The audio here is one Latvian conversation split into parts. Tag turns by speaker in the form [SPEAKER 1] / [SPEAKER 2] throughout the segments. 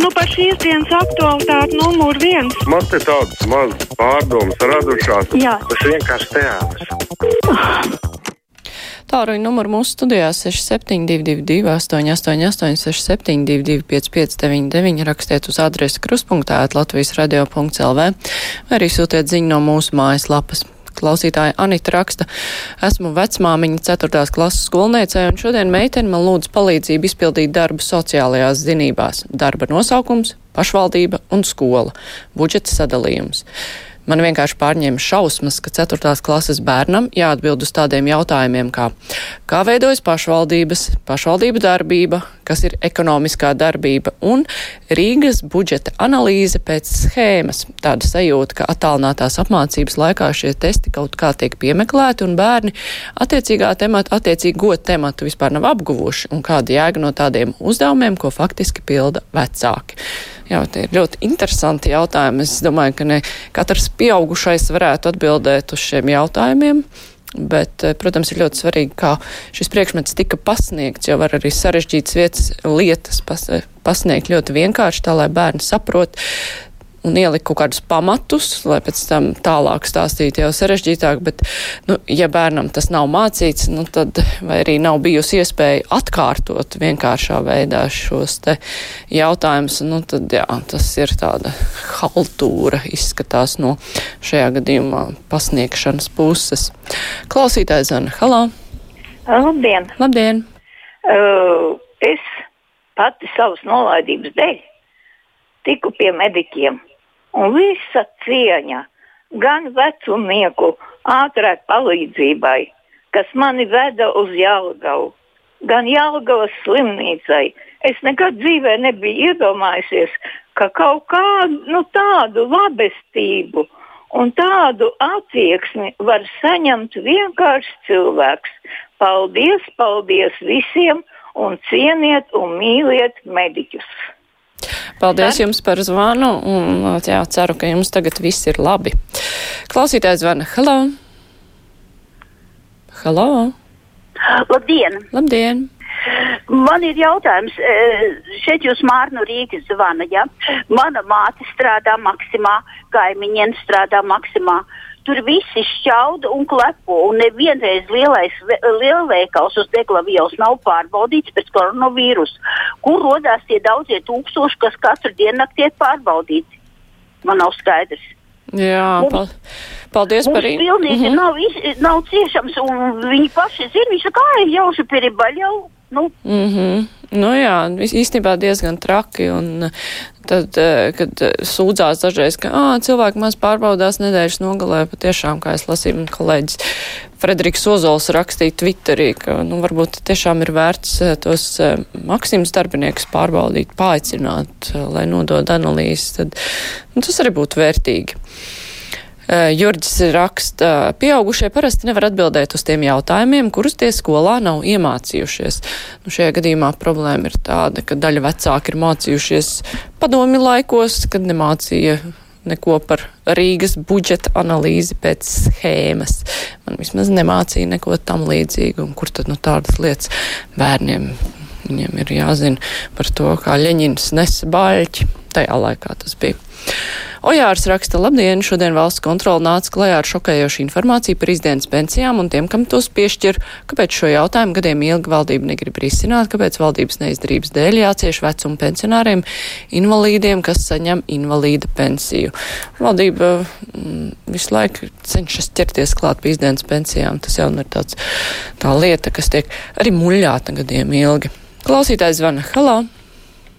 [SPEAKER 1] Nu, par šīs dienas aktualitāti numur viens.
[SPEAKER 2] Man te tādas mazas pārdomas radušās.
[SPEAKER 1] Jā.
[SPEAKER 2] Tas vienkārši teātris.
[SPEAKER 3] Tāruņa numuru mūsu studijā 6722, 888, 672, 559, rakstiet uz adresi kruspunktā, Latvijas radio.lv vai arī sūtiet ziņu no mūsu mājaslapas. Klausītāja Anita raksta, esmu vecmāmiņa 4. klases skolniecē un šodien meitene man lūdz palīdzību izpildīt darbu sociālajās zinībās. Darba nosaukums - pašvaldība un skola. Budžeta sadalījums. Man vienkārši pārņēma šausmas, ka 4. klases bērnam jāatbild uz tādiem jautājumiem kā, kā veidojas pašvaldības, pašvaldība darbība, kas ir ekonomiskā darbība un Rīgas budžeta analīze pēc schēmas. Tāda sajūta, ka attālinātās apmācības laikā šie testi kaut kā tiek piemeklēti un bērni attiecīgā temata, attiecīgo tematu vispār nav apguvuši un kāda jēga no tādiem uzdevumiem, ko faktiski pilda vecāki. Jā, tie ir ļoti interesanti jautājumi. Es domāju, ka ne katrs pieaugušais varētu atbildēt uz šiem jautājumiem. Bet, eh, protams, ir ļoti svarīgi, kā šis priekšmets tika pasniegts, jo var arī sarežģītas vietas, lietas pas, pasniegt ļoti vienkārši, tā lai bērni saprot un ielikt kaut kādus pamatus, lai pēc tam tālāk stāstītu jau sarežģītāk, bet, nu, ja bērnam tas nav mācīts, nu, tad vai arī nav bijusi iespēja atkārtot vienkāršā veidā šos te jautājumus, nu, tad, jā, tas ir tāda haltūra izskatās no šajā gadījumā pasniegšanas puses. Klausītājs Zana, halā!
[SPEAKER 4] Labdien!
[SPEAKER 3] Labdien!
[SPEAKER 4] Uh, es pati savas nolaidības dēļ tiku pie mediķiem un visa cieņa gan vecumnieku ātrai palīdzībai, kas mani veda uz Jālgavu, gan Jālgavas slimnīcai. Es nekad dzīvē nebiju iedomājusies, ka kaut kādu nu, tādu labestību un tādu attieksmi var saņemt vienkārši cilvēks. Paldies, paldies visiem un cieniet un mīliet mediķus!
[SPEAKER 3] Paldies jums par zvanu un jā, ceru, ka jums tagad viss ir labi. Klausītājs zvana. Halo! Halo!
[SPEAKER 5] Labdien!
[SPEAKER 3] Labdien!
[SPEAKER 5] Man ir jautājums, šeit jūs Mārnu Rīgas zvana, ja? Mana māte strādā maksimā, kaimiņiem strādā maksimā. Tur visi šķauda un klepo, un nevienreiz lielais lielveikals uz deglavielas nav pārbaudīts pēc koronavīrusa. Kur rodās tie daudzie tūkstoši, kas katru dienu tiek pārbaudīti? Man nav skaidrs.
[SPEAKER 3] Jā, pa, paldies par
[SPEAKER 5] īstu. Pilnīgi mm -hmm. nav, iz, nav ciešams, un viņi paši zina, viņš saka, kā jau šī peribaļa, nu.
[SPEAKER 3] Mm -hmm. Nu jā, īstenībā diezgan traki, un tad, eh, kad sūdzās dažreiz, ka ā, cilvēki maz pārbaudās nedēļas nogalē, patiešām, kā es lasīju, man kolēģis Frederiks Ozols rakstīja Twitterī, ka, nu, varbūt tiešām ir vērts eh, tos eh, Maksimas darbiniekus pārbaudīt, paaicināt, lai nodod analīzes, tad, nu, tas arī būtu vērtīgi. Jurģis raksta, pieaugušie parasti nevar atbildēt uz tiem jautājumiem, kurus tie skolā nav iemācījušies. Nu, šajā gadījumā problēma ir tāda, ka daļa vecāki ir mācījušies padomi laikos, kad nemācīja neko par Rīgas budžeta analīzi pēc schēmas. Man vismaz nemācīja neko tam līdzīgu, un kur tad nu tādas lietas bērniem viņiem ir jāzina par to, kā Ļeņins nesa baļķi. Tajā laikā tas bija. Ojārs raksta, labdien, šodien valsts kontrola nāca klajā ar šokējošu informāciju par izdienas pensijām un tiem, kam tos piešķir. Kāpēc šo jautājumu gadiem ilgi valdība negrib risināt, kāpēc valdības neizdarības dēļ jācieš vecuma pensionāriem, invalīdiem, kas saņem invalīda pensiju. Valdība mm, visu laiku cenšas ķerties klāt pie izdienas pensijām. Tas jau ir tāds, tā lieta, kas tiek arī muļāta gadiem ilgi. Klausītājs zvana. Halo!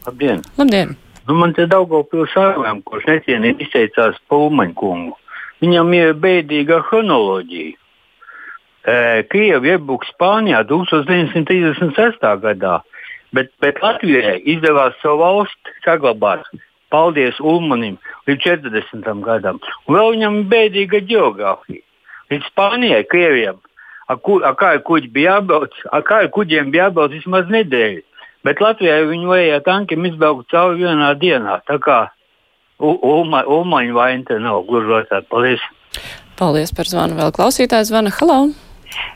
[SPEAKER 6] Labdien!
[SPEAKER 3] Labdien!
[SPEAKER 6] Nu, man te Daugavpils ārlēm, kurš necienīgi izteicās Pulmaņkungu. Viņam ir bēdīga chronoloģija. E, Krievi iebruka Spānijā 1936. gadā, bet, bet Latvijai izdevās savu valsti saglabāt. Paldies Ulmanim līdz 40. gadam. Un vēl viņam ir bēdīga geogrāfija. Līdz Spānijai, Krievijam, ar, ku, ar kuģi jābrauc, ar kuģiem bija jābrauc vismaz nedēļu. Bet Latvijai viņu vajag tankiem izbraukt cauri vienā dienā. Tā kā Ulmaņa vaina te nav gluži otrādi. Paldies!
[SPEAKER 3] Paldies par zvanu. Vēl klausītājs zvana. Halo!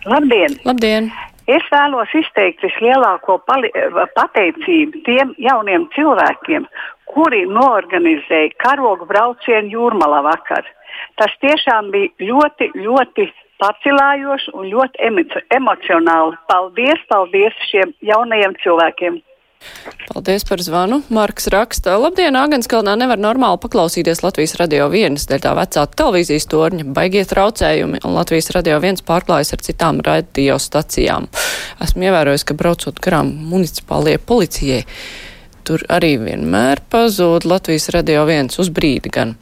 [SPEAKER 7] Labdien!
[SPEAKER 3] Labdien!
[SPEAKER 7] Es vēlos izteikt vislielāko pateicību tiem jauniem cilvēkiem, kuri norganizēja karogu braucienu jūrmalā vakar. Tas tiešām bija ļoti, ļoti pacilājoši un ļoti emo emocionāli. Paldies, paldies šiem jaunajiem cilvēkiem!
[SPEAKER 3] Paldies par zvanu. Marks raksta, labdien, Āgenskalnā nevar normāli paklausīties Latvijas radio vienas, dēļ tā vecā televīzijas torņa, baigie traucējumi, un Latvijas radio viens pārklājas ar citām radio stacijām. Esmu ievērojis, ka braucot garām municipālajai policijai, tur arī vienmēr pazūd Latvijas radio viens uz brīdi gan.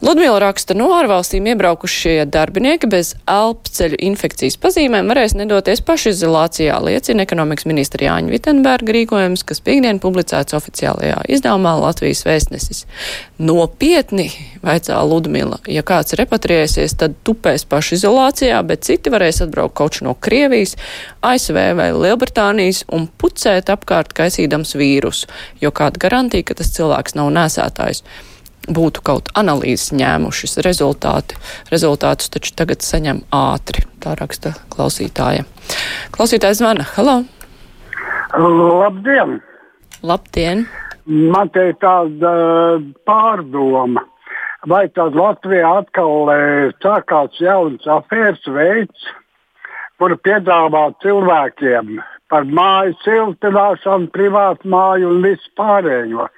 [SPEAKER 3] Ludmila raksta, no ārvalstīm iebraukušie darbinieki bez elpceļu infekcijas pazīmēm varēs nedoties pašizolācijā, liecina ekonomikas ministra Jāņa Vitenberga rīkojums, kas piekdien publicēts oficiālajā izdevumā Latvijas vēstnesis. Nopietni, vaicā Ludmila, ja kāds repatriēsies, tad tupēs pašizolācijā, bet citi varēs atbraukt kaut no Krievijas, ASV vai Lielbritānijas un pucēt apkārt kaisīdams vīrusu, jo kāda garantija, ka tas cilvēks nav nēsētājs būtu kaut analīzes ņēmušas rezultāti. Rezultātus taču tagad saņem ātri, tā raksta klausītāja. Klausītājs zvana. Halo!
[SPEAKER 8] Labdien!
[SPEAKER 3] Labdien!
[SPEAKER 8] Man te ir tāda pārdoma. Vai tad Latvijā atkal sākās jauns afērs veids, kuru piedāvā cilvēkiem par māju siltināšanu, privātu māju un visu pārējo?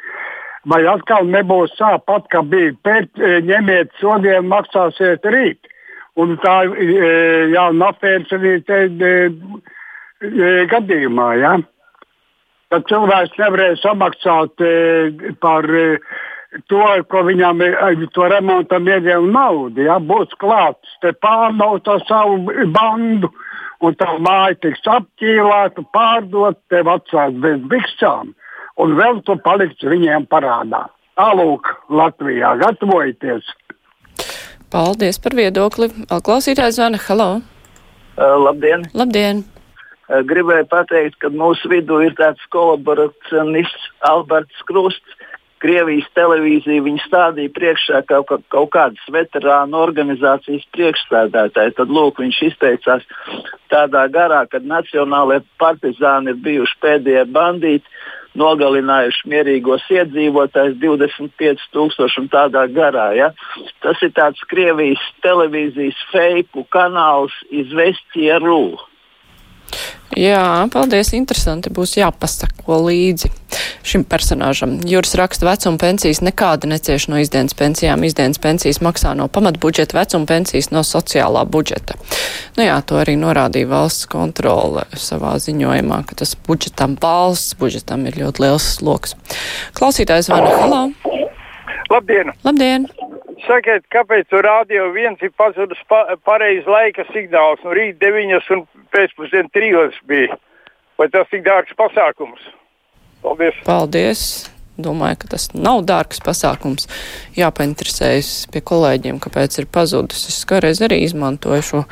[SPEAKER 8] Vai atkal nebūs tāpat, kā bija pēc, e, ņemiet sodiem, maksāsiet rīt. Un tā ir e, jauna afēra arī te e, gadījumā. Ja? Tad cilvēks nevarēja samaksāt par to, ko viņam ir, to remontam iedeva naudu. Ja? Būs klāts, te pārnaut to savu bandu. Un tā māja tiks apķīlēta, pārdot, tev atstāt bez biksām un vēl tu paliksi viņiem parādā. Tālūk, Latvijā gatavojieties!
[SPEAKER 3] Paldies par viedokli. Klausītājs zvana. Halo!
[SPEAKER 9] Uh, labdien!
[SPEAKER 3] Labdien!
[SPEAKER 9] Uh, gribēju pateikt, ka mūsu vidū ir tāds kolaboracionists Alberts Krusts. Krievijas televīzija viņu stādīja priekšā kā kaut, kaut kādas veterānu organizācijas priekšstādātāji. Tad lūk, viņš izteicās tādā garā, ka nacionālajie partizāni ir bijuši pēdējie bandīti nogalinājuši mierīgos iedzīvotājus 25,000 un tādā garā. Ja? Tas ir tāds Krievijas televīzijas feiku kanāls izvestie rūpīgi.
[SPEAKER 3] Jā, paldies. Interesanti būs jāpasako līdzi šim personāžam. Jūras raksta vecuma pensijas nekāda necieš no izdienas pensijām. Izdienas pensijas maksā no pamatbudžeta, vecuma pensijas no sociālā budžeta. Nu jā, to arī norādīja valsts kontrole savā ziņojumā, ka tas budžetam, valsts budžetam ir ļoti liels sloks. Klausītājs vana, halā!
[SPEAKER 10] Labdien!
[SPEAKER 3] Labdien!
[SPEAKER 10] Sakiet, kāpēc tur rādio viens ir pazudis pa, pareizi laika signāls? Nu, rīt deviņos un pēcpusdien trijos bija. Vai tas ir dārgs pasākums? Paldies!
[SPEAKER 3] Paldies! Domāju, ka tas nav dārgs pasākums. Jāpainteresējas pie kolēģiem, kāpēc ir pazudis. Es kādreiz arī izmantoju šo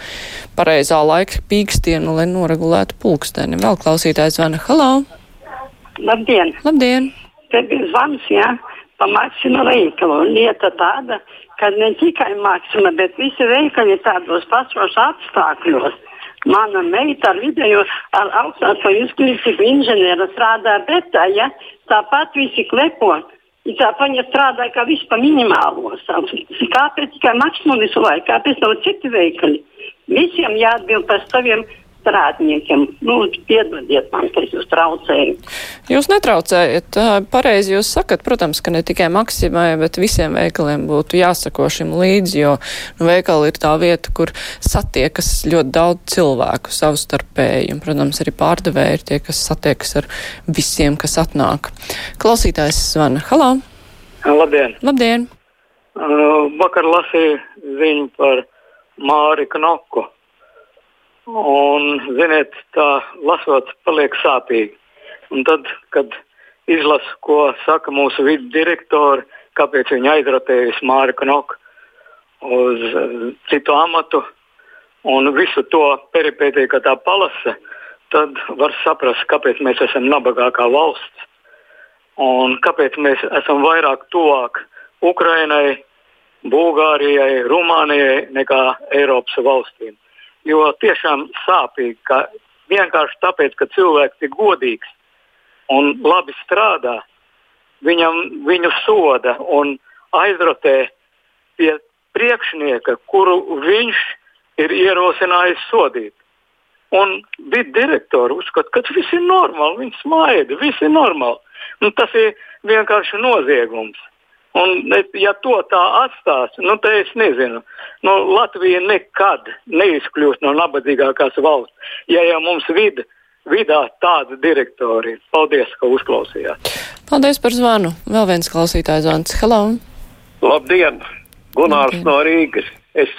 [SPEAKER 3] pareizā laika pīkstienu, lai noregulētu pulksteni. Vēl klausītājs zvana. Halo!
[SPEAKER 11] Labdien!
[SPEAKER 3] Labdien!
[SPEAKER 11] Te bija zvans, jā. Ja? Pa Maksima veikalu. Lieta tāda, ka ne tikai Maksima, bet visi veikali tādos pašos apstākļos. Mana meita ar vidējo, ar augstāko izglītību inženiera strādā betā, ja tāpat visi klepo. Tā viņa strādāja kā vispār minimālos. Kāpēc tikai Maksima visu laiku, kāpēc nav citi veikali? Visiem jāatbild par saviem strādniekiem. Lūdzu, piedodiet man, ka es jūs traucēju.
[SPEAKER 3] Jūs netraucējat. Pareizi jūs sakat, protams, ka ne tikai maksimai, bet visiem veikaliem būtu jāsako šim līdzi, jo nu, veikali ir tā vieta, kur satiekas ļoti daudz cilvēku savstarpēji. Un, protams, arī pārdevēji ir tie, kas satiekas ar visiem, kas atnāk. Klausītājs zvana. Halo!
[SPEAKER 12] Labdien!
[SPEAKER 3] Labdien!
[SPEAKER 12] Uh, vakar lasīju ziņu par Māri Knoku Un, ziniet, tā lasot, paliek sāpīgi. Un tad, kad izlasu, ko saka mūsu vidu direktori, kāpēc viņi aizrotējusi Māri Knoku uz uh, citu amatu un visu to peripētiju, ka tā palasa, tad var saprast, kāpēc mēs esam nabagākā valsts un kāpēc mēs esam vairāk tuvāk Ukrainai, Bulgārijai, Rumānijai nekā Eiropas valstīm. Jo tiešām sāpīgi, ka vienkārši tāpēc, ka cilvēks ir godīgs un labi strādā, viņam viņu soda un aizrotē pie priekšnieka, kuru viņš ir ierosinājis sodīt. Un bija direktori uzskata, ka viss ir normāli, viņi smaida, viss ir normāli. Nu, tas ir vienkārši noziegums. Un, ja to tā atstās, nu, tad es nezinu. Nu, Latvija nekad neizkļūs no nabadzīgākās valsts, ja jau mums vid, vidā tādi direktori. Paldies, ka uzklausījāt.
[SPEAKER 3] Paldies par zvanu. Vēl viens klausītājs zvans. Hello!
[SPEAKER 13] Labdien! Gunārs Labdien. no Rīgas. Es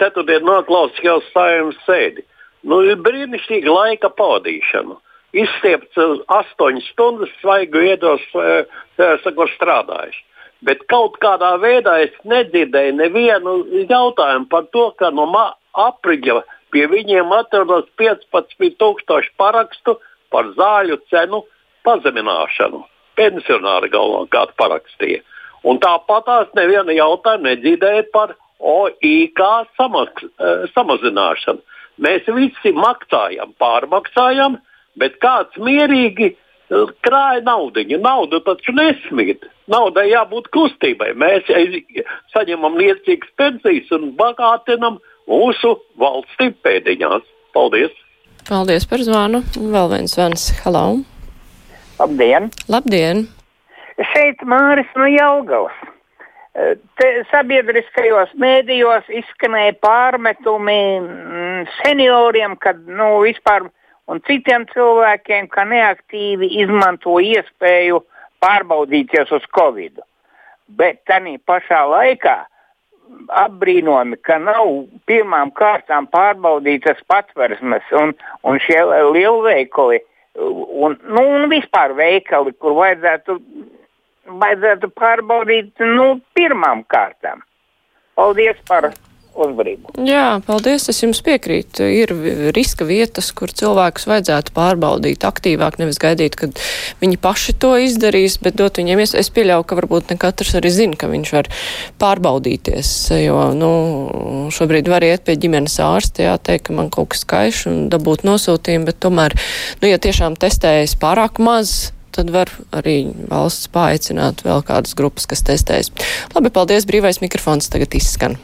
[SPEAKER 13] ceturtdien noklausījos saimnes sēdi. Nu, ir brīnišķīga laika pavadīšana. Izstiepts astoņas stundas, svaigu iedos, sakot, strādājis. Bet kaut kādā veidā es nedzirdēju nevienu jautājumu par to, ka no aprīļa pie viņiem atrodas 15,000 parakstu par zāļu cenu pazemināšanu. Pensionāri galvenokārt parakstīja. Un tāpat tās neviena jautājuma nedzirdēja par OIK samaks, samazināšanu. Mēs visi maksājam, pārmaksājam, bet kāds mierīgi krāja naudu. Naudu taču nesmīt. Naudai jābūt kustībai. Mēs saņemam liecīgas pensijas un bagātinam mūsu valsts pēdiņās. Paldies!
[SPEAKER 3] Paldies par zvanu. Vēl viens zvans. Halo!
[SPEAKER 14] Labdien!
[SPEAKER 3] Labdien!
[SPEAKER 14] Šeit Māris no Jelgavas. Te sabiedriskajos mēdījos izskanēja pārmetumi mm, senioriem, kad nu, vispār un citiem cilvēkiem, ka neaktīvi izmanto iespēju pārbaudīties uz Covid. Bet tādā pašā laikā apbrīnojami, ka nav pirmām kārtām pārbaudītas patversmes un, un šie lielveikali un, nu, un vispār veikali, kur vajadzētu vajadzētu pārbaudīt nu, pirmām kārtām. Paldies par uzmanību.
[SPEAKER 3] Jā, paldies. Es jums piekrītu. Ir riska vietas, kur cilvēkus vajadzētu pārbaudīt aktīvāk, nevis gaidīt, kad viņi paši to izdarīs, bet dot viņiem ies. Es pieļauju, ka varbūt ne katrs arī zina, ka viņš var pārbaudīties, jo, nu, šobrīd var iet pie ģimenes ārsta, jāteikt, ka man kaut kas skaišs un dabūt nosūtījumu, bet tomēr, nu, ja tiešām testējas pārāk maz, tad var arī valsts paaicināt vēl kādas grupas, kas testēs. Labi, paldies, brīvais mikrofons tagad izskan.